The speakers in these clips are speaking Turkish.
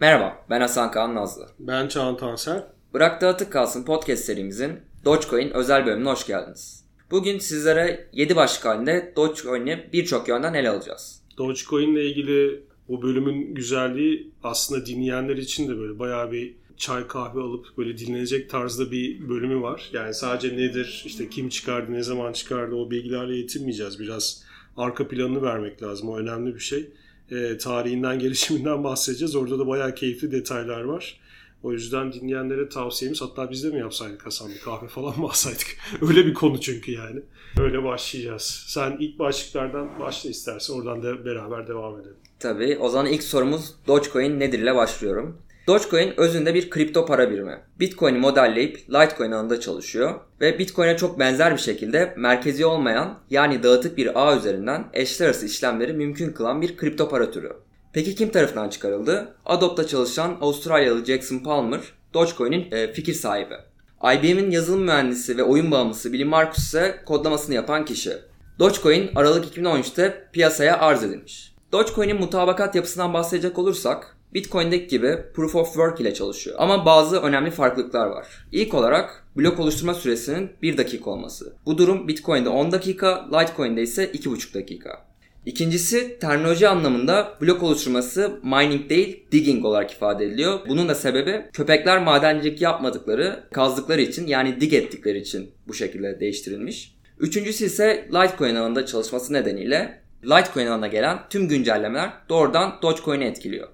Merhaba, ben Hasan Kaan Nazlı. Ben Çağan Tansel. Bırak Dağıtık Kalsın podcast serimizin Dogecoin özel bölümüne hoş geldiniz. Bugün sizlere 7 başlık halinde Dogecoin'i birçok yönden ele alacağız. Dogecoin ile ilgili bu bölümün güzelliği aslında dinleyenler için de böyle bayağı bir çay kahve alıp böyle dinlenecek tarzda bir bölümü var. Yani sadece nedir, işte kim çıkardı, ne zaman çıkardı o bilgilerle yetinmeyeceğiz. Biraz arka planını vermek lazım. O önemli bir şey. E, tarihinden, gelişiminden bahsedeceğiz. Orada da bayağı keyifli detaylar var. O yüzden dinleyenlere tavsiyemiz hatta biz de mi yapsaydık Hasan bir kahve falan mı alsaydık? Öyle bir konu çünkü yani. Öyle başlayacağız. Sen ilk başlıklardan başla istersen oradan da beraber devam edelim. Tabii o zaman ilk sorumuz Dogecoin nedir ile başlıyorum. Dogecoin özünde bir kripto para birimi. Bitcoin'i modelleyip Litecoin alanında çalışıyor ve Bitcoin'e çok benzer bir şekilde merkezi olmayan yani dağıtık bir ağ üzerinden eşler arası işlemleri mümkün kılan bir kripto para türü. Peki kim tarafından çıkarıldı? Adopt'ta çalışan Avustralyalı Jackson Palmer, Dogecoin'in e, fikir sahibi. IBM'in yazılım mühendisi ve oyun bağımlısı Billy Markus ise kodlamasını yapan kişi. Dogecoin Aralık 2013'te piyasaya arz edilmiş. Dogecoin'in mutabakat yapısından bahsedecek olursak, Bitcoin'deki gibi Proof of Work ile çalışıyor. Ama bazı önemli farklılıklar var. İlk olarak blok oluşturma süresinin 1 dakika olması. Bu durum Bitcoin'de 10 dakika, Litecoin'de ise 2,5 dakika. İkincisi terminoloji anlamında blok oluşturması mining değil digging olarak ifade ediliyor. Bunun da sebebi köpekler madencilik yapmadıkları, kazdıkları için yani dig ettikleri için bu şekilde değiştirilmiş. Üçüncüsü ise Litecoin alanında çalışması nedeniyle Litecoin alanına gelen tüm güncellemeler doğrudan Dogecoin'i etkiliyor.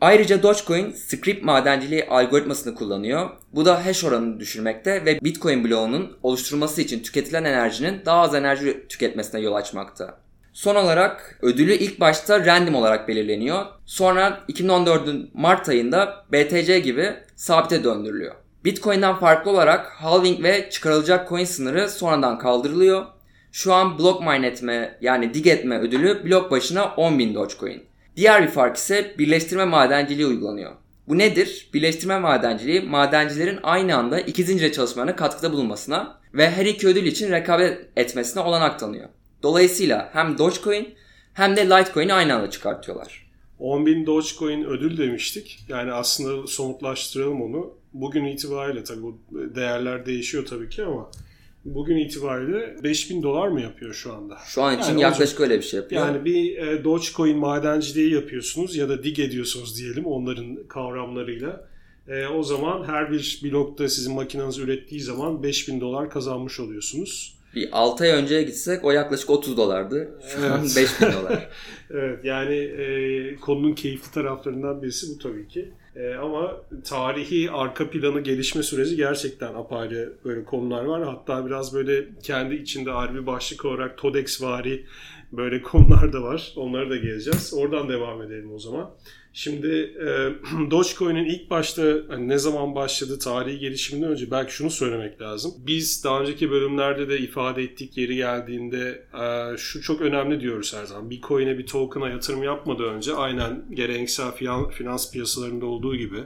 Ayrıca Dogecoin script madenciliği algoritmasını kullanıyor. Bu da hash oranını düşürmekte ve Bitcoin bloğunun oluşturulması için tüketilen enerjinin daha az enerji tüketmesine yol açmakta. Son olarak ödülü ilk başta random olarak belirleniyor. Sonra 2014'ün Mart ayında BTC gibi sabite döndürülüyor. Bitcoin'den farklı olarak halving ve çıkarılacak coin sınırı sonradan kaldırılıyor. Şu an block mine etme yani dig etme ödülü blok başına 10.000 Dogecoin. Diğer bir fark ise birleştirme madenciliği uygulanıyor. Bu nedir? Birleştirme madenciliği madencilerin aynı anda iki zincire çalışmalarına katkıda bulunmasına ve her iki ödül için rekabet etmesine olanak tanıyor. Dolayısıyla hem Dogecoin hem de Litecoin'i aynı anda çıkartıyorlar. 10.000 Dogecoin ödül demiştik. Yani aslında somutlaştıralım onu. Bugün itibariyle tabii bu değerler değişiyor tabii ki ama bugün itibariyle 5000 dolar mı yapıyor şu anda? Şu an için yani yaklaşık öyle bir şey yapıyor. Yani bir e, Dogecoin madenciliği yapıyorsunuz ya da dig ediyorsunuz diyelim onların kavramlarıyla. E, o zaman her bir blokta sizin makineniz ürettiği zaman 5000 dolar kazanmış oluyorsunuz. Bir 6 ay önceye gitsek o yaklaşık 30 dolardı. Şu evet. an 5000 dolar. evet yani e, konunun keyifli taraflarından birisi bu tabii ki. E, ama tarihi arka planı gelişme süreci gerçekten apayrı böyle konular var. Hatta biraz böyle kendi içinde bir başlık olarak TODEX vari böyle konular da var. Onları da geleceğiz. Oradan devam edelim o zaman. Şimdi e, Dogecoin'in ilk başta hani ne zaman başladı tarihi gelişiminden önce belki şunu söylemek lazım. Biz daha önceki bölümlerde de ifade ettik yeri geldiğinde e, şu çok önemli diyoruz her zaman. Bir coin'e bir token'a yatırım yapmadan önce aynen geleneksel finans piyasalarında olduğu gibi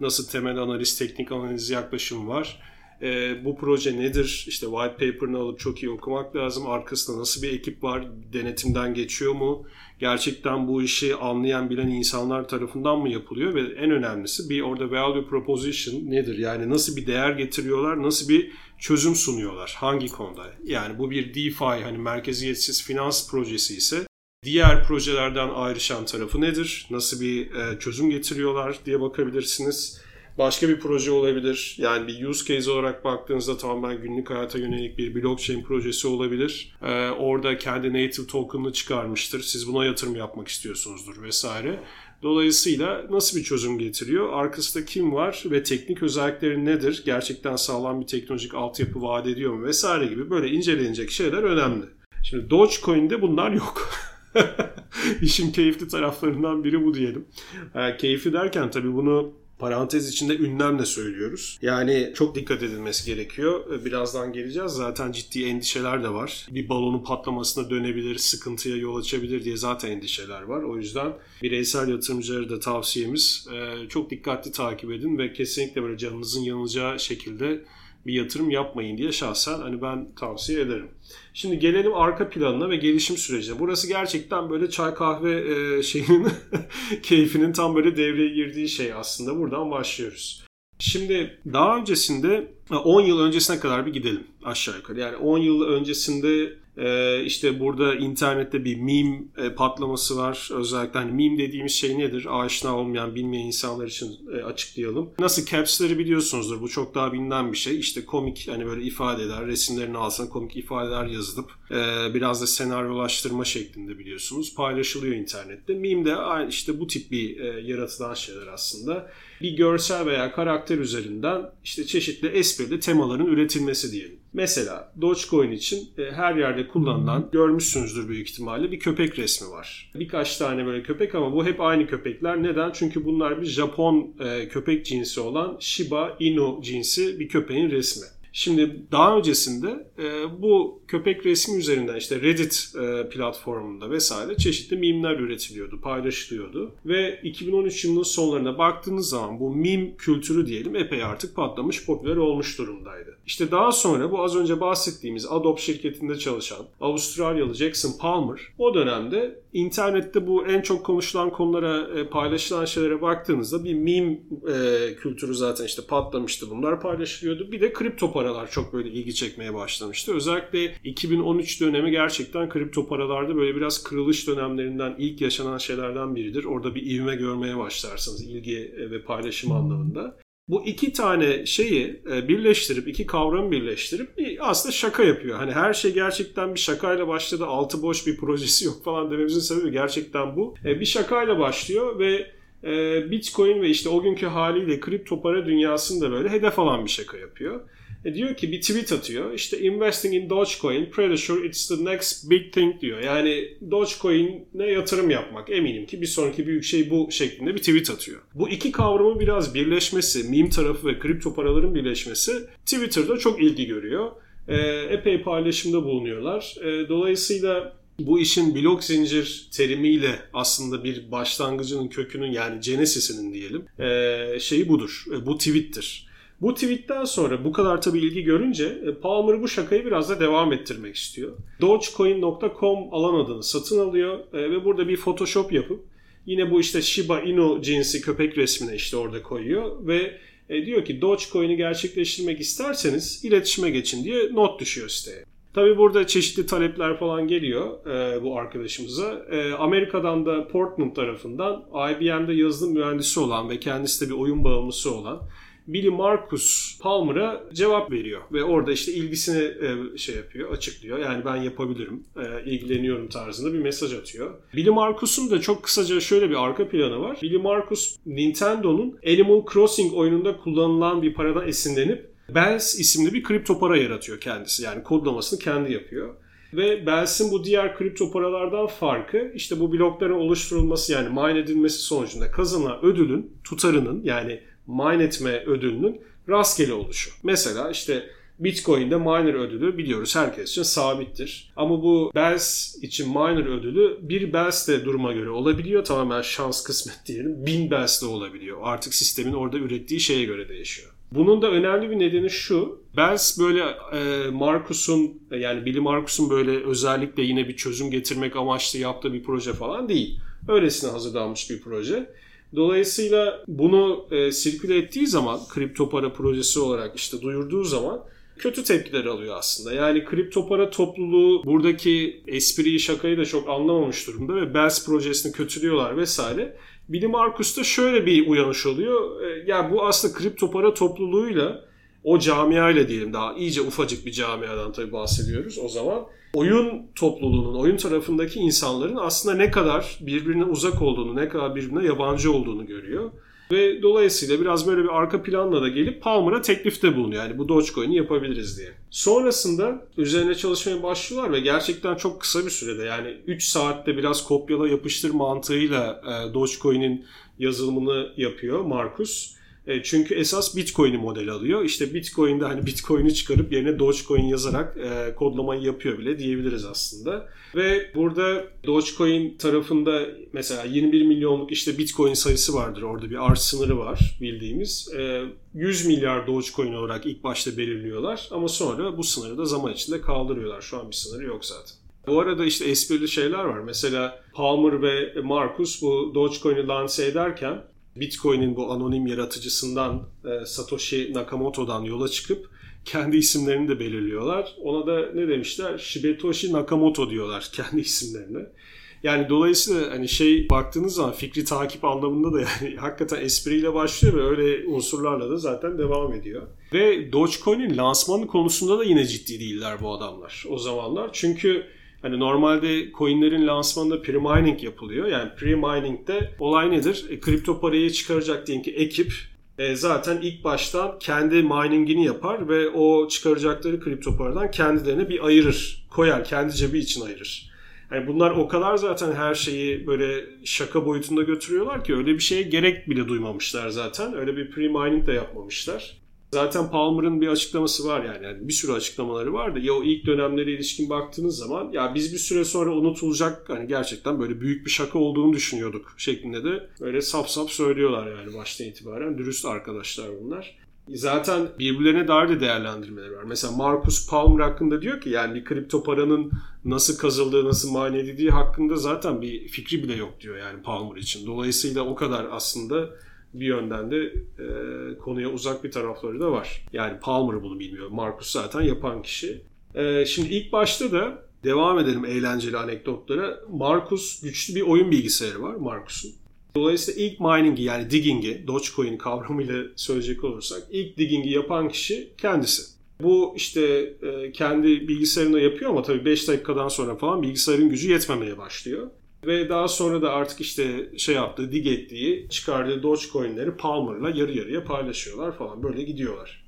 nasıl temel analiz, teknik analiz yaklaşım var e, bu proje nedir? İşte white paper'ını alıp çok iyi okumak lazım. Arkasında nasıl bir ekip var? Denetimden geçiyor mu? Gerçekten bu işi anlayan bilen insanlar tarafından mı yapılıyor? Ve en önemlisi bir orada value proposition nedir? Yani nasıl bir değer getiriyorlar? Nasıl bir çözüm sunuyorlar? Hangi konuda? Yani bu bir DeFi hani merkeziyetsiz finans projesi ise diğer projelerden ayrışan tarafı nedir? Nasıl bir e, çözüm getiriyorlar diye bakabilirsiniz. Başka bir proje olabilir. Yani bir use case olarak baktığınızda tamamen günlük hayata yönelik bir blockchain projesi olabilir. Ee, orada kendi native token'ını çıkarmıştır. Siz buna yatırım yapmak istiyorsunuzdur vesaire. Dolayısıyla nasıl bir çözüm getiriyor? Arkasında kim var ve teknik özellikleri nedir? Gerçekten sağlam bir teknolojik altyapı vaat ediyor mu vesaire gibi böyle incelenecek şeyler önemli. Şimdi Dogecoin'de bunlar yok. İşin keyifli taraflarından biri bu diyelim. E, keyifli derken tabii bunu Parantez içinde ünlemle söylüyoruz. Yani çok dikkat edilmesi gerekiyor. Birazdan geleceğiz. Zaten ciddi endişeler de var. Bir balonun patlamasına dönebilir, sıkıntıya yol açabilir diye zaten endişeler var. O yüzden bireysel yatırımcılara da tavsiyemiz e, çok dikkatli takip edin ve kesinlikle böyle canınızın yanılacağı şekilde bir yatırım yapmayın diye şahsen hani ben tavsiye ederim. Şimdi gelelim arka planına ve gelişim sürecine. Burası gerçekten böyle çay kahve e, şeyinin keyfinin tam böyle devreye girdiği şey aslında. Buradan başlıyoruz. Şimdi daha öncesinde 10 yıl öncesine kadar bir gidelim aşağı yukarı. Yani 10 yıl öncesinde ee, işte burada internette bir meme e, patlaması var. Özellikle hani meme dediğimiz şey nedir? Aşina olmayan, bilmeyen insanlar için e, açıklayalım. Nasıl caps'leri biliyorsunuzdur. Bu çok daha bilinen bir şey. İşte komik hani böyle ifadeler, resimlerin altına komik ifadeler yazılıp e, biraz da senaryolaştırma şeklinde biliyorsunuz. Paylaşılıyor internette. Meme de işte bu tip bir e, yaratılan şeyler aslında. Bir görsel veya karakter üzerinden işte çeşitli esprili temaların üretilmesi diyelim. Mesela Dogecoin için e, her yerde kullanılan görmüşsünüzdür büyük ihtimalle bir köpek resmi var. Birkaç tane böyle köpek ama bu hep aynı köpekler. Neden? Çünkü bunlar bir Japon e, köpek cinsi olan Shiba Inu cinsi bir köpeğin resmi. Şimdi daha öncesinde e, bu köpek resmi üzerinden işte Reddit e, platformunda vesaire çeşitli mimler üretiliyordu, paylaşılıyordu. Ve 2013 yılının sonlarına baktığınız zaman bu mim kültürü diyelim epey artık patlamış, popüler olmuş durumdaydı. İşte daha sonra bu az önce bahsettiğimiz Adobe şirketinde çalışan Avustralyalı Jackson Palmer o dönemde internette bu en çok konuşulan konulara, e, paylaşılan şeylere baktığınızda bir meme e, kültürü zaten işte patlamıştı. Bunlar paylaşılıyordu. Bir de kripto paralar çok böyle ilgi çekmeye başlamıştı. Özellikle 2013 dönemi gerçekten kripto paralarda böyle biraz kırılış dönemlerinden ilk yaşanan şeylerden biridir. Orada bir ivme görmeye başlarsınız ilgi e, ve paylaşım anlamında. Bu iki tane şeyi e, birleştirip, iki kavramı birleştirip bir aslında şaka yapıyor. Hani her şey gerçekten bir şakayla başladı, altı boş bir projesi yok falan dememizin sebebi gerçekten bu. E, bir şakayla başlıyor ve Bitcoin ve işte o günkü haliyle kripto para dünyasında böyle hedef alan bir şaka yapıyor. E diyor ki bir tweet atıyor. İşte investing in Dogecoin, pretty sure it's the next big thing diyor. Yani Dogecoin'e yatırım yapmak eminim ki bir sonraki büyük şey bu şeklinde bir tweet atıyor. Bu iki kavramın biraz birleşmesi, meme tarafı ve kripto paraların birleşmesi Twitter'da çok ilgi görüyor. E, epey paylaşımda bulunuyorlar. E, dolayısıyla bu işin blok zincir terimiyle aslında bir başlangıcının kökünün yani genesisinin diyelim e, şeyi budur. E, bu tweet'tir. Bu tweetten sonra bu kadar tabii ilgi görünce e, Palmer bu şakayı biraz da devam ettirmek istiyor. Dogecoin.com alan adını satın alıyor e, ve burada bir Photoshop yapıp yine bu işte Shiba Inu cinsi köpek resmini işte orada koyuyor ve e, diyor ki Dogecoin'i gerçekleştirmek isterseniz iletişime geçin diye not düşüyor siteye. Tabi burada çeşitli talepler falan geliyor e, bu arkadaşımıza. E, Amerika'dan da Portland tarafından IBM'de yazılım mühendisi olan ve kendisi de bir oyun bağımlısı olan Billy Marcus Palmer'a cevap veriyor ve orada işte ilgisini e, şey yapıyor, açıklıyor. Yani ben yapabilirim, e, ilgileniyorum tarzında bir mesaj atıyor. Billy Marcus'un da çok kısaca şöyle bir arka planı var. Billy Marcus Nintendo'nun Animal Crossing oyununda kullanılan bir paradan esinlenip Bells isimli bir kripto para yaratıyor kendisi. Yani kodlamasını kendi yapıyor. Ve Bells'in bu diğer kripto paralardan farkı işte bu blokların oluşturulması yani mine edilmesi sonucunda kazanılan ödülün tutarının yani mine etme ödülünün rastgele oluşu. Mesela işte Bitcoin'de miner ödülü biliyoruz herkes için sabittir. Ama bu Bells için miner ödülü bir Bells de duruma göre olabiliyor. Tamamen şans kısmet diyelim. Bin Bells de olabiliyor. Artık sistemin orada ürettiği şeye göre değişiyor. Bunun da önemli bir nedeni şu. Bells böyle e, Marcus'un yani Billy Marcus'un böyle özellikle yine bir çözüm getirmek amaçlı yaptığı bir proje falan değil. Öylesine hazırlanmış bir proje. Dolayısıyla bunu e, sirküle ettiği zaman kripto para projesi olarak işte duyurduğu zaman kötü tepkiler alıyor aslında. Yani kripto para topluluğu buradaki espriyi şakayı da çok anlamamış durumda ve Bells projesini kötülüyorlar vesaire. Billy Marcus'ta şöyle bir uyanış oluyor. E, yani bu aslında kripto para topluluğuyla o camiayla diyelim daha iyice ufacık bir camiadan tabii bahsediyoruz o zaman. Oyun topluluğunun, oyun tarafındaki insanların aslında ne kadar birbirine uzak olduğunu, ne kadar birbirine yabancı olduğunu görüyor. Ve dolayısıyla biraz böyle bir arka planla da gelip Palmer'a teklifte bulunuyor. Yani bu Dogecoin'i yapabiliriz diye. Sonrasında üzerine çalışmaya başlıyorlar ve gerçekten çok kısa bir sürede yani 3 saatte biraz kopyala yapıştır mantığıyla e, Dogecoin'in yazılımını yapıyor Markus. E, çünkü esas Bitcoin'i model alıyor. İşte Bitcoin'de hani Bitcoin'i çıkarıp yerine Dogecoin yazarak e, kodlamayı yapıyor bile diyebiliriz aslında. Ve burada Dogecoin tarafında mesela 21 milyonluk işte Bitcoin sayısı vardır. Orada bir arz sınırı var bildiğimiz. E, 100 milyar Dogecoin olarak ilk başta belirliyorlar ama sonra bu sınırı da zaman içinde kaldırıyorlar. Şu an bir sınırı yok zaten. Bu arada işte esprili şeyler var. Mesela Palmer ve Marcus bu Dogecoin'i lanse ederken Bitcoin'in bu anonim yaratıcısından e, Satoshi Nakamoto'dan yola çıkıp kendi isimlerini de belirliyorlar. Ona da ne demişler? Shibetoshi Nakamoto diyorlar kendi isimlerine. Yani dolayısıyla hani şey baktığınız zaman fikri takip anlamında da yani hakikaten espriyle başlıyor ve öyle unsurlarla da zaten devam ediyor. Ve Dogecoin'in lansmanı konusunda da yine ciddi değiller bu adamlar o zamanlar. Çünkü Hani normalde coinlerin lansmanında pre-mining yapılıyor. Yani pre-mining'de olay nedir? E, kripto parayı çıkaracak diyelim ki ekip e, zaten ilk baştan kendi miningini yapar ve o çıkaracakları kripto paradan kendilerine bir ayırır. Koyar, kendi cebi için ayırır. Yani bunlar o kadar zaten her şeyi böyle şaka boyutunda götürüyorlar ki öyle bir şeye gerek bile duymamışlar zaten. Öyle bir pre-mining de yapmamışlar. Zaten Palmer'ın bir açıklaması var yani. yani bir sürü açıklamaları vardı. Ya o ilk dönemlere ilişkin baktığınız zaman ya biz bir süre sonra unutulacak hani gerçekten böyle büyük bir şaka olduğunu düşünüyorduk şeklinde de böyle sap sap söylüyorlar yani baştan itibaren. Dürüst arkadaşlar bunlar. Zaten birbirlerine dair de değerlendirmeleri var. Mesela Marcus Palmer hakkında diyor ki yani bir kripto paranın nasıl kazıldığı, nasıl mani edildiği hakkında zaten bir fikri bile yok diyor yani Palmer için. Dolayısıyla o kadar aslında bir yönden de e, konuya uzak bir tarafları da var. Yani Palmer bunu bilmiyor. Marcus zaten yapan kişi. E, şimdi ilk başta da devam edelim eğlenceli anekdotlara. Marcus güçlü bir oyun bilgisayarı var Marcus'un. Dolayısıyla ilk mining'i yani digging'i Dogecoin kavramıyla söyleyecek olursak ilk digging'i yapan kişi kendisi. Bu işte e, kendi bilgisayarında yapıyor ama tabii 5 dakikadan sonra falan bilgisayarın gücü yetmemeye başlıyor. Ve daha sonra da artık işte şey yaptığı, dig ettiği, çıkardığı Dogecoin'leri Palmer'la yarı yarıya paylaşıyorlar falan. Böyle gidiyorlar.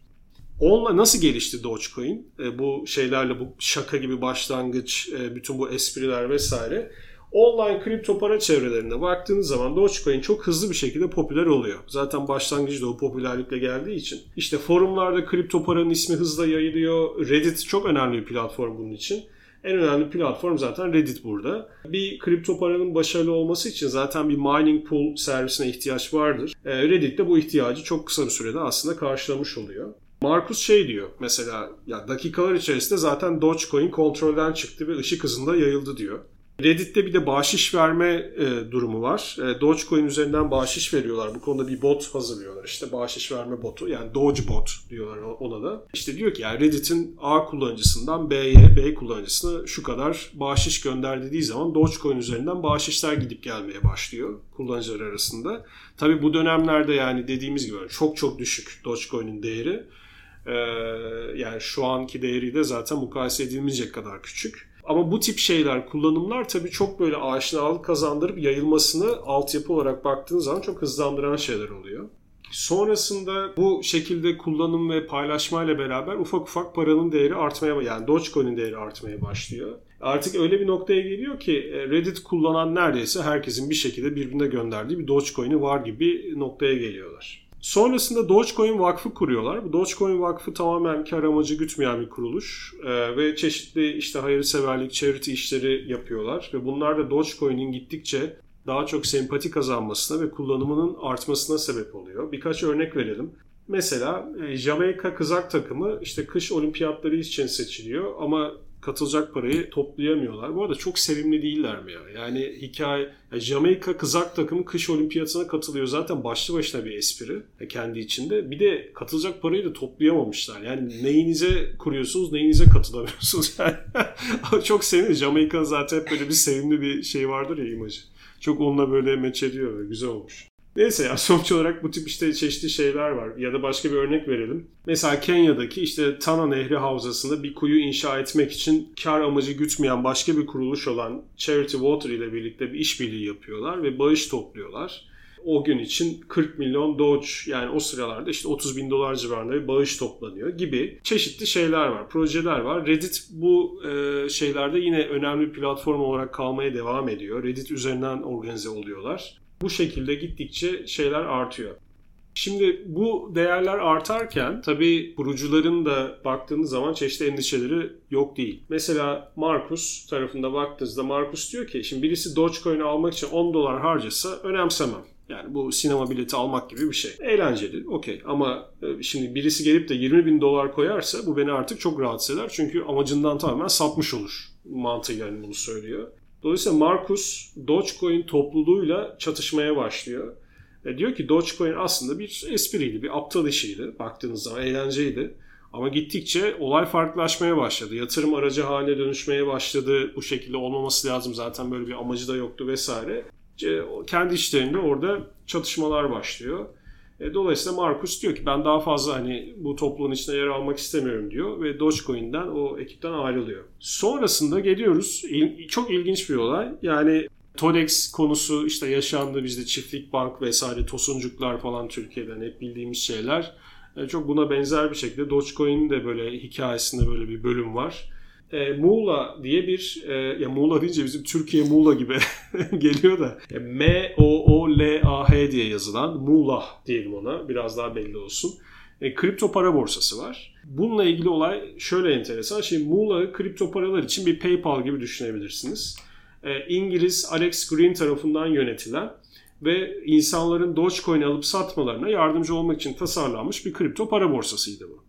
Onunla nasıl gelişti Dogecoin? E, bu şeylerle bu şaka gibi başlangıç, e, bütün bu espriler vesaire. Online kripto para çevrelerine baktığınız zaman Dogecoin çok hızlı bir şekilde popüler oluyor. Zaten başlangıçta o popülerlikle geldiği için. İşte forumlarda kripto paranın ismi hızla yayılıyor. Reddit çok önemli bir platform bunun için. En önemli platform zaten Reddit burada. Bir kripto paranın başarılı olması için zaten bir mining pool servisine ihtiyaç vardır. Ee, Reddit de bu ihtiyacı çok kısa bir sürede aslında karşılamış oluyor. Markus şey diyor mesela ya dakikalar içerisinde zaten Dogecoin kontrolden çıktı ve ışık hızında yayıldı diyor. Reddit'te bir de bahşiş verme e, durumu var. E, Dogecoin üzerinden bahşiş veriyorlar. Bu konuda bir bot hazırlıyorlar. İşte bahşiş verme botu. Yani Dogebot diyorlar ona da. İşte diyor ki yani Reddit'in A kullanıcısından B'ye, B kullanıcısına şu kadar bahşiş gönder dediği zaman Dogecoin üzerinden bahşişler gidip gelmeye başlıyor kullanıcılar arasında. Tabi bu dönemlerde yani dediğimiz gibi çok çok düşük Dogecoin'in değeri. Ee, yani şu anki değeri de zaten mukayese edilmeyecek kadar küçük. Ama bu tip şeyler, kullanımlar tabii çok böyle aşinalık kazandırıp yayılmasını altyapı olarak baktığınız zaman çok hızlandıran şeyler oluyor. Sonrasında bu şekilde kullanım ve paylaşmayla beraber ufak ufak paranın değeri artmaya yani Dogecoin'in değeri artmaya başlıyor. Artık öyle bir noktaya geliyor ki e, Reddit kullanan neredeyse herkesin bir şekilde birbirine gönderdiği bir Dogecoin'i var gibi noktaya geliyorlar. Sonrasında Dogecoin Vakfı kuruyorlar. Bu Dogecoin Vakfı tamamen kar amacı gütmeyen bir kuruluş ee, ve çeşitli işte hayırseverlik, charity işleri yapıyorlar ve bunlar da Dogecoin'in gittikçe daha çok sempati kazanmasına ve kullanımının artmasına sebep oluyor. Birkaç örnek verelim. Mesela e, Jamaika kızak takımı işte kış olimpiyatları için seçiliyor ama katılacak parayı toplayamıyorlar. Bu arada çok sevimli değiller mi ya? Yani hikaye, yani Jamaika kızak takımı kış olimpiyatına katılıyor. Zaten başlı başına bir espri kendi içinde. Bir de katılacak parayı da toplayamamışlar. Yani neyinize kuruyorsunuz, neyinize katılamıyorsunuz. Yani çok sevimli. Jamaika zaten hep böyle bir sevimli bir şey vardır ya imajı. Çok onunla böyle meç ediyor. Güzel olmuş. Neyse ya sonuç olarak bu tip işte çeşitli şeyler var. Ya da başka bir örnek verelim. Mesela Kenya'daki işte Tana Nehri Havzası'nda bir kuyu inşa etmek için kar amacı gütmeyen başka bir kuruluş olan Charity Water ile birlikte bir işbirliği yapıyorlar ve bağış topluyorlar. O gün için 40 milyon Doge yani o sıralarda işte 30 bin dolar civarında bir bağış toplanıyor gibi çeşitli şeyler var, projeler var. Reddit bu e, şeylerde yine önemli platform olarak kalmaya devam ediyor. Reddit üzerinden organize oluyorlar. Bu şekilde gittikçe şeyler artıyor. Şimdi bu değerler artarken tabii kurucuların da baktığınız zaman çeşitli endişeleri yok değil. Mesela Markus tarafında baktığınızda Markus diyor ki şimdi birisi Dogecoin'i almak için 10 dolar harcasa önemsemem. Yani bu sinema bileti almak gibi bir şey. Eğlenceli, okey. Ama e, şimdi birisi gelip de 20 bin dolar koyarsa bu beni artık çok rahatsız eder. Çünkü amacından tamamen sapmış olur mantığıyla yani bunu söylüyor. Dolayısıyla Markus Dogecoin topluluğuyla çatışmaya başlıyor. E diyor ki Dogecoin aslında bir espriydi, bir aptal işiydi. Baktığınız zaman eğlenceydi. Ama gittikçe olay farklılaşmaya başladı. Yatırım aracı haline dönüşmeye başladı. Bu şekilde olmaması lazım zaten böyle bir amacı da yoktu vesaire. Kendi içlerinde orada çatışmalar başlıyor. E, dolayısıyla Markus diyor ki ben daha fazla hani bu topluluğun içinde yer almak istemiyorum diyor ve Dogecoin'den o ekipten ayrılıyor. Sonrasında geliyoruz. Çok ilginç bir olay. Yani Todex konusu işte yaşandı bizde çiftlik bank vesaire tosuncuklar falan Türkiye'den hep bildiğimiz şeyler. E, çok buna benzer bir şekilde Dogecoin'in de böyle hikayesinde böyle bir bölüm var. E, Muğla diye bir e, ya Muğla deyince bizim Türkiye Muğla gibi geliyor da e, M O O L A H diye yazılan Muğla diyelim ona biraz daha belli olsun. E, kripto para borsası var. Bununla ilgili olay şöyle enteresan. Şimdi Muğla kripto paralar için bir PayPal gibi düşünebilirsiniz. E, İngiliz Alex Green tarafından yönetilen ve insanların Dogecoin alıp satmalarına yardımcı olmak için tasarlanmış bir kripto para borsasıydı bu.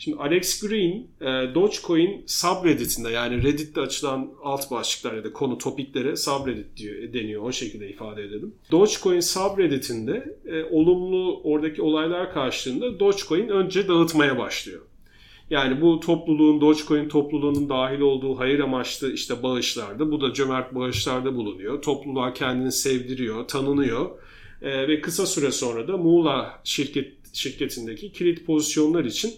Şimdi Alex Green e, Dogecoin subredditinde yani Reddit'te açılan alt başlıklar ya da konu topiklere subreddit diyor, deniyor o şekilde ifade edelim. Dogecoin subredditinde e, olumlu oradaki olaylar karşılığında Dogecoin önce dağıtmaya başlıyor. Yani bu topluluğun, Dogecoin topluluğunun dahil olduğu hayır amaçlı işte bağışlarda, bu da cömert bağışlarda bulunuyor. Topluluğa kendini sevdiriyor, tanınıyor. E, ve kısa süre sonra da Muğla şirket şirketindeki kilit pozisyonlar için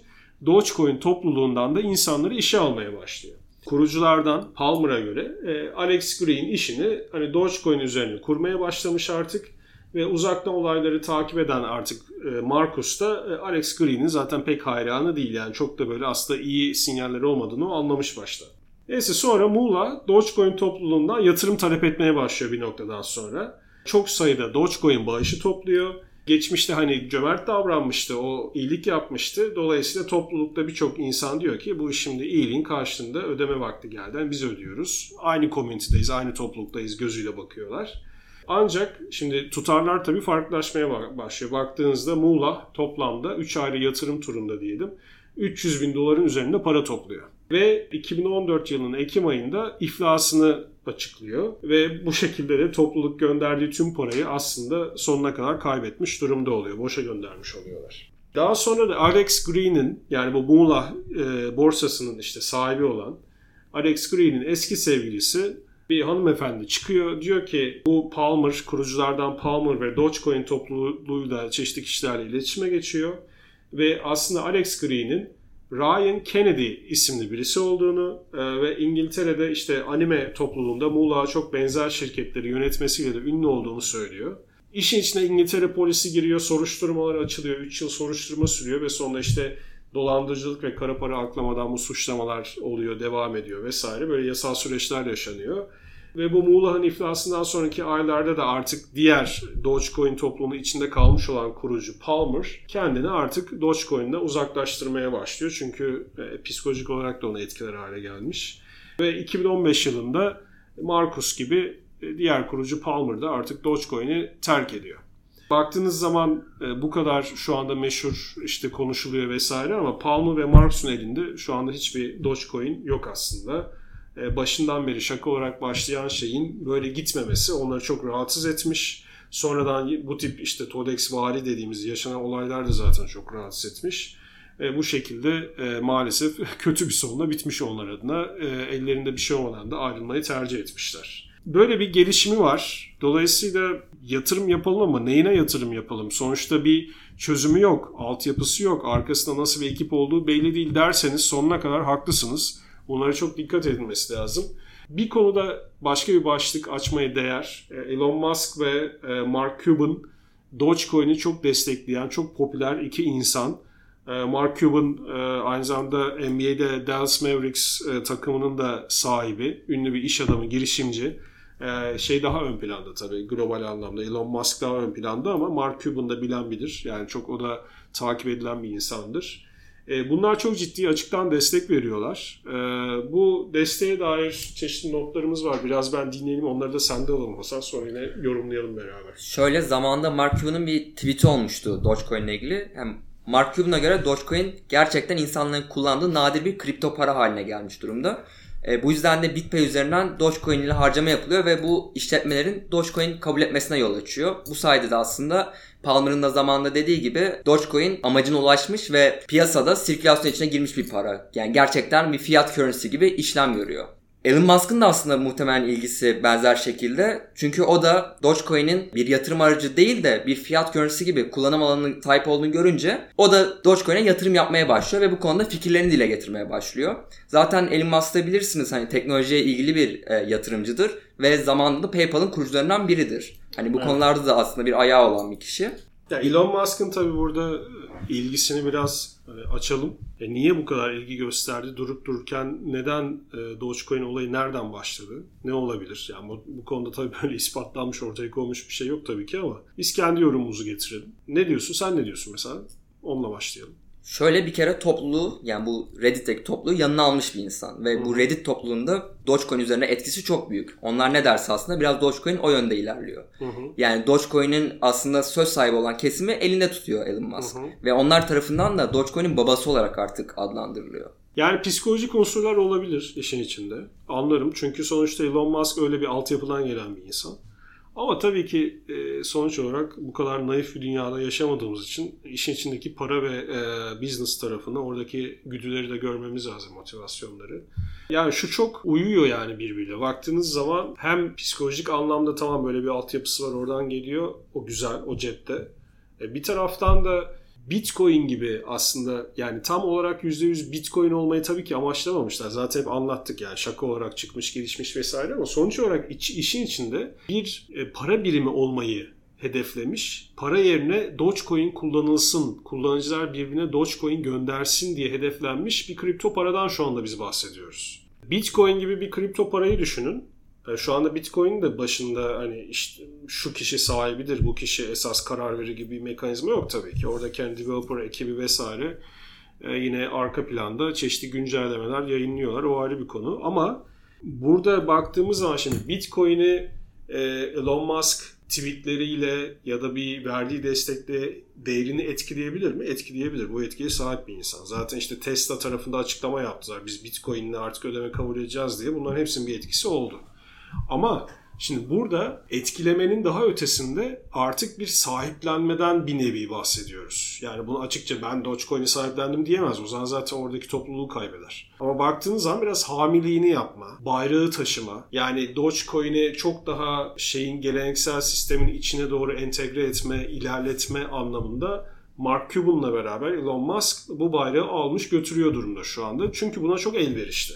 Dogecoin topluluğundan da insanları işe almaya başlıyor. Kuruculardan Palmer'a göre e, Alex Green işini hani Dogecoin üzerine kurmaya başlamış artık ve uzaktan olayları takip eden artık e, Marcus da e, Alex Green'in zaten pek hayranı değil yani çok da böyle aslında iyi sinyaller olmadığını anlamış başta. Neyse sonra Muğla Dogecoin topluluğundan yatırım talep etmeye başlıyor bir noktadan sonra. Çok sayıda Dogecoin bağışı topluyor geçmişte hani cömert davranmıştı, o iyilik yapmıştı. Dolayısıyla toplulukta birçok insan diyor ki bu şimdi iyiliğin karşılığında ödeme vakti geldi. Yani biz ödüyoruz. Aynı komünitedeyiz, aynı topluluktayız gözüyle bakıyorlar. Ancak şimdi tutarlar tabii farklılaşmaya başlıyor. Baktığınızda Muğla toplamda 3 ayrı yatırım turunda diyelim 300 bin doların üzerinde para topluyor. Ve 2014 yılının Ekim ayında iflasını açıklıyor ve bu şekilde de topluluk gönderdiği tüm parayı aslında sonuna kadar kaybetmiş durumda oluyor. Boşa göndermiş oluyorlar. Daha sonra da Alex Green'in yani bu Muğla e, borsasının işte sahibi olan Alex Green'in eski sevgilisi bir hanımefendi çıkıyor. Diyor ki bu Palmer, kuruculardan Palmer ve Dogecoin topluluğuyla çeşitli kişilerle iletişime geçiyor. Ve aslında Alex Green'in Ryan Kennedy isimli birisi olduğunu e, ve İngiltere'de işte anime topluluğunda Muğla'ya çok benzer şirketleri yönetmesiyle de ünlü olduğunu söylüyor. İşin içine İngiltere polisi giriyor, soruşturmalar açılıyor, 3 yıl soruşturma sürüyor ve sonra işte dolandırıcılık ve kara para aklamadan bu suçlamalar oluyor, devam ediyor vesaire. Böyle yasal süreçler yaşanıyor. Ve bu Muğla'nın iflasından sonraki aylarda da artık diğer Dogecoin toplumu içinde kalmış olan kurucu Palmer kendini artık Dogecoin'den uzaklaştırmaya başlıyor. Çünkü e, psikolojik olarak da ona etkiler hale gelmiş. Ve 2015 yılında Marcus gibi e, diğer kurucu Palmer da artık Dogecoin'i terk ediyor. Baktığınız zaman e, bu kadar şu anda meşhur işte konuşuluyor vesaire ama Palmer ve Marcus'un elinde şu anda hiçbir Dogecoin yok aslında. E, başından beri şaka olarak başlayan şeyin böyle gitmemesi onları çok rahatsız etmiş. Sonradan bu tip işte Todex vari dediğimiz yaşanan olaylar da zaten çok rahatsız etmiş. E, bu şekilde e, maalesef kötü bir sonla bitmiş onlar adına. E, ellerinde bir şey olmadan da ayrılmayı tercih etmişler. Böyle bir gelişimi var. Dolayısıyla yatırım yapalım ama neyine yatırım yapalım? Sonuçta bir çözümü yok, altyapısı yok, arkasında nasıl bir ekip olduğu belli değil derseniz sonuna kadar haklısınız. Bunlara çok dikkat edilmesi lazım. Bir konuda başka bir başlık açmaya değer. E, Elon Musk ve e, Mark Cuban Dogecoin'i çok destekleyen, çok popüler iki insan. E, Mark Cuban aynı zamanda NBA'de Dallas Mavericks takımının da sahibi. Ünlü bir iş adamı, girişimci. Şey daha ön planda tabii global anlamda. Elon Musk daha ön planda ama Mark Cuban da bilen bilir. Yani çok o da takip edilen bir insandır. Ee, bunlar çok ciddi açıktan destek veriyorlar. Ee, bu desteğe dair çeşitli notlarımız var. Biraz ben dinleyelim onları da sende alalım Hasan. Sonra yine yorumlayalım beraber. Şöyle zamanında Mark Cuban'ın bir tweet'i olmuştu Dogecoin ile ilgili. Hem Mark Cuban'a göre Dogecoin gerçekten insanların kullandığı nadir bir kripto para haline gelmiş durumda. E, bu yüzden de BitPay üzerinden Dogecoin ile harcama yapılıyor ve bu işletmelerin Dogecoin kabul etmesine yol açıyor. Bu sayede de aslında Palmer'ın da zamanında dediği gibi Dogecoin amacına ulaşmış ve piyasada sirkülasyon içine girmiş bir para. Yani gerçekten bir fiat currency gibi işlem görüyor. Elon Musk'ın da aslında muhtemelen ilgisi benzer şekilde. Çünkü o da Dogecoin'in bir yatırım aracı değil de bir fiyat currency gibi kullanım alanının sahip olduğunu görünce o da Dogecoin'e yatırım yapmaya başlıyor ve bu konuda fikirlerini dile getirmeye başlıyor. Zaten Elon Musk'ı bilirsiniz hani teknolojiye ilgili bir e, yatırımcıdır ve zamanında PayPal'ın kurucularından biridir. Hani bu evet. konularda da aslında bir ayağı olan bir kişi. Ya Elon Musk'ın tabii burada ilgisini biraz e, açalım. E niye bu kadar ilgi gösterdi? Durup dururken neden e, Dogecoin olayı nereden başladı? Ne olabilir? Yani bu, bu konuda tabii böyle ispatlanmış, ortaya konmuş bir şey yok tabii ki ama biz kendi yorumumuzu getirelim. Ne diyorsun? Sen ne diyorsun mesela? Onunla başlayalım. Şöyle bir kere topluluğu yani bu Reddit'teki topluluğu yanına almış bir insan. Ve bu Reddit topluluğunda Dogecoin üzerine etkisi çok büyük. Onlar ne derse aslında biraz Dogecoin o yönde ilerliyor. Hı hı. Yani Dogecoin'in aslında söz sahibi olan kesimi elinde tutuyor Elon Musk. Hı hı. Ve onlar tarafından da Dogecoin'in babası olarak artık adlandırılıyor. Yani psikolojik unsurlar olabilir işin içinde. Anlarım çünkü sonuçta Elon Musk öyle bir altyapıdan gelen bir insan. Ama tabii ki e, sonuç olarak bu kadar naif bir dünyada yaşamadığımız için işin içindeki para ve e, business tarafını, oradaki güdüleri de görmemiz lazım, motivasyonları. Yani şu çok uyuyor yani birbiriyle. Baktığınız zaman hem psikolojik anlamda tamam böyle bir altyapısı var oradan geliyor. O güzel, o cepte. E, bir taraftan da Bitcoin gibi aslında yani tam olarak %100 Bitcoin olmayı tabii ki amaçlamamışlar. Zaten hep anlattık yani şaka olarak çıkmış, gelişmiş vesaire ama sonuç olarak iç, işin içinde bir e, para birimi olmayı hedeflemiş. Para yerine Dogecoin kullanılsın, kullanıcılar birbirine Dogecoin göndersin diye hedeflenmiş bir kripto paradan şu anda biz bahsediyoruz. Bitcoin gibi bir kripto parayı düşünün. Yani şu anda Bitcoin de başında hani işte şu kişi sahibidir, bu kişi esas karar verir gibi bir mekanizma yok tabii ki. Orada kendi developer ekibi vesaire e, yine arka planda çeşitli güncellemeler yayınlıyorlar. O ayrı bir konu. Ama burada baktığımız zaman şimdi Bitcoin'i e, Elon Musk tweetleriyle ya da bir verdiği destekle değerini etkileyebilir mi? Etkileyebilir. Bu etkiye sahip bir insan. Zaten işte Tesla tarafında açıklama yaptılar. Biz Bitcoin'le artık ödeme kabul edeceğiz diye. Bunların hepsinin bir etkisi oldu. Ama şimdi burada etkilemenin daha ötesinde artık bir sahiplenmeden bir nevi bahsediyoruz. Yani bunu açıkça ben Dogecoin'i sahiplendim diyemez. O zaman zaten oradaki topluluğu kaybeder. Ama baktığınız zaman biraz hamiliğini yapma, bayrağı taşıma. Yani Dogecoin'i çok daha şeyin geleneksel sistemin içine doğru entegre etme, ilerletme anlamında Mark Cuban'la beraber Elon Musk bu bayrağı almış götürüyor durumda şu anda. Çünkü buna çok elverişli.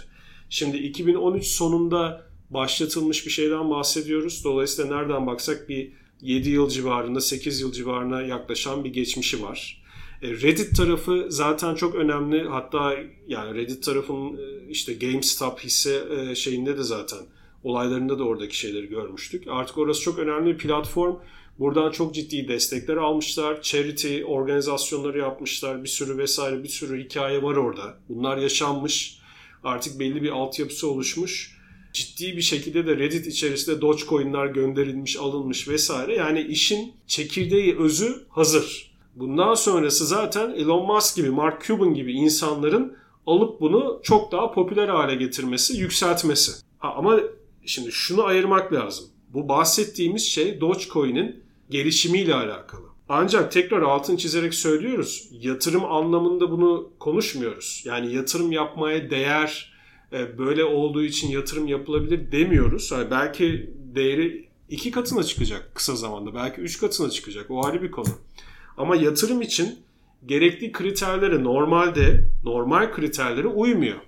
Şimdi 2013 sonunda başlatılmış bir şeyden bahsediyoruz. Dolayısıyla nereden baksak bir 7 yıl civarında, 8 yıl civarına yaklaşan bir geçmişi var. E, Reddit tarafı zaten çok önemli. Hatta yani Reddit tarafının e, işte GameStop hisse e, şeyinde de zaten olaylarında da oradaki şeyleri görmüştük. Artık orası çok önemli bir platform. Buradan çok ciddi destekler almışlar. Charity organizasyonları yapmışlar. Bir sürü vesaire bir sürü hikaye var orada. Bunlar yaşanmış. Artık belli bir altyapısı oluşmuş ciddi bir şekilde de Reddit içerisinde Dogecoin'ler gönderilmiş, alınmış vesaire. Yani işin çekirdeği, özü hazır. Bundan sonrası zaten Elon Musk gibi, Mark Cuban gibi insanların alıp bunu çok daha popüler hale getirmesi, yükseltmesi. Ha, ama şimdi şunu ayırmak lazım. Bu bahsettiğimiz şey Dogecoin'in gelişimiyle alakalı. Ancak tekrar altın çizerek söylüyoruz. Yatırım anlamında bunu konuşmuyoruz. Yani yatırım yapmaya değer, böyle olduğu için yatırım yapılabilir demiyoruz. Yani belki değeri iki katına çıkacak kısa zamanda. Belki üç katına çıkacak. O ayrı bir konu. Ama yatırım için gerekli kriterlere normalde normal kriterlere uymuyor.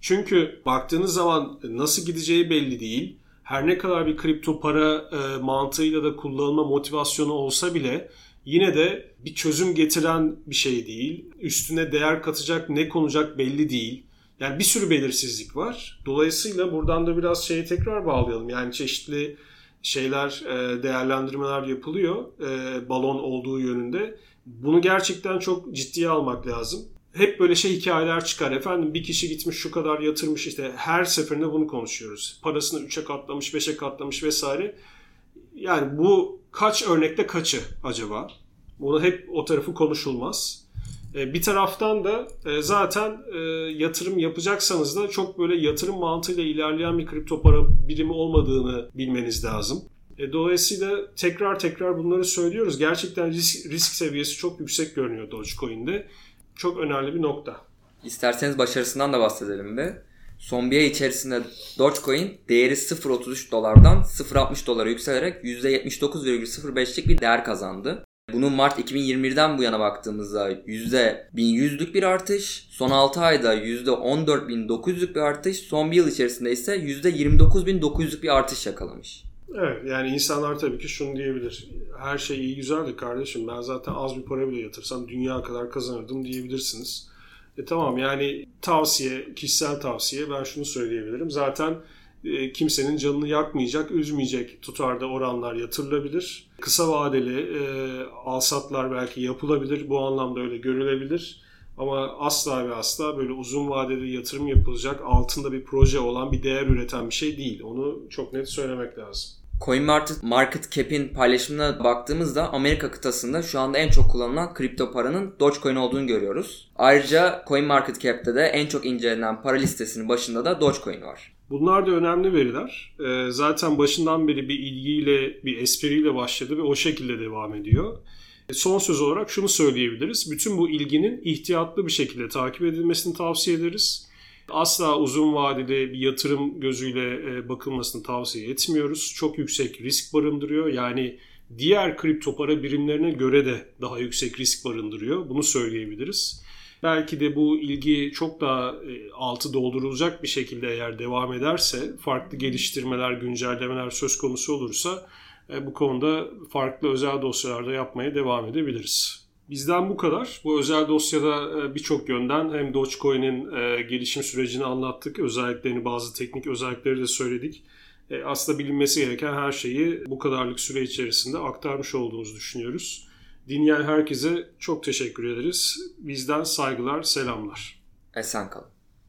Çünkü baktığınız zaman nasıl gideceği belli değil. Her ne kadar bir kripto para e, mantığıyla da kullanılma motivasyonu olsa bile yine de bir çözüm getiren bir şey değil. Üstüne değer katacak ne konacak belli değil. Yani bir sürü belirsizlik var. Dolayısıyla buradan da biraz şeyi tekrar bağlayalım. Yani çeşitli şeyler, e, değerlendirmeler yapılıyor e, balon olduğu yönünde. Bunu gerçekten çok ciddiye almak lazım. Hep böyle şey hikayeler çıkar. Efendim bir kişi gitmiş şu kadar yatırmış işte her seferinde bunu konuşuyoruz. Parasını 3'e katlamış, 5'e katlamış vesaire. Yani bu kaç örnekte kaçı acaba? Bunu hep o tarafı konuşulmaz. E, bir taraftan da e, zaten e, yatırım yapacaksanız da çok böyle yatırım mantığıyla ilerleyen bir kripto para birimi olmadığını bilmeniz lazım. Dolayısıyla tekrar tekrar bunları söylüyoruz. Gerçekten risk, risk seviyesi çok yüksek görünüyor Dogecoin'de. Çok önemli bir nokta. İsterseniz başarısından da bahsedelim bir. Son bir ay içerisinde Dogecoin değeri 0.33 dolardan 0.60 dolara yükselerek %79,05'lik bir değer kazandı. Bunun Mart 2021'den bu yana baktığımızda %1100'lük bir artış, son 6 ayda %14.900'lük bir artış, son bir yıl içerisinde ise %29.900'lük bir artış yakalamış. Evet yani insanlar tabii ki şunu diyebilir. Her şey iyi güzel de kardeşim ben zaten az bir para bile yatırsam dünya kadar kazanırdım diyebilirsiniz. E tamam yani tavsiye, kişisel tavsiye ben şunu söyleyebilirim. Zaten kimsenin canını yakmayacak, üzmeyecek tutarda oranlar yatırılabilir. Kısa vadeli e, alsatlar belki yapılabilir. Bu anlamda öyle görülebilir. Ama asla ve asla böyle uzun vadeli yatırım yapılacak, altında bir proje olan bir değer üreten bir şey değil. Onu çok net söylemek lazım. CoinMarket Market Cap'in paylaşımına baktığımızda Amerika kıtasında şu anda en çok kullanılan kripto paranın Dogecoin olduğunu görüyoruz. Ayrıca CoinMarketCap'te de en çok incelenen para listesinin başında da Dogecoin var. Bunlar da önemli veriler. Ee, zaten başından beri bir ilgiyle, bir espriyle başladı ve o şekilde devam ediyor. Son söz olarak şunu söyleyebiliriz. Bütün bu ilginin ihtiyatlı bir şekilde takip edilmesini tavsiye ederiz. Asla uzun vadede bir yatırım gözüyle e, bakılmasını tavsiye etmiyoruz. Çok yüksek risk barındırıyor. Yani diğer kripto para birimlerine göre de daha yüksek risk barındırıyor. Bunu söyleyebiliriz. Belki de bu ilgi çok daha e, altı doldurulacak bir şekilde eğer devam ederse, farklı geliştirmeler, güncellemeler söz konusu olursa e, bu konuda farklı özel dosyalarda yapmaya devam edebiliriz. Bizden bu kadar. Bu özel dosyada e, birçok yönden hem Dogecoin'in gelişim sürecini anlattık, özelliklerini, bazı teknik özellikleri de söyledik. Aslında bilinmesi gereken her şeyi bu kadarlık süre içerisinde aktarmış olduğumuzu düşünüyoruz. Dinleyen herkese çok teşekkür ederiz. Bizden saygılar, selamlar. Esen kalın.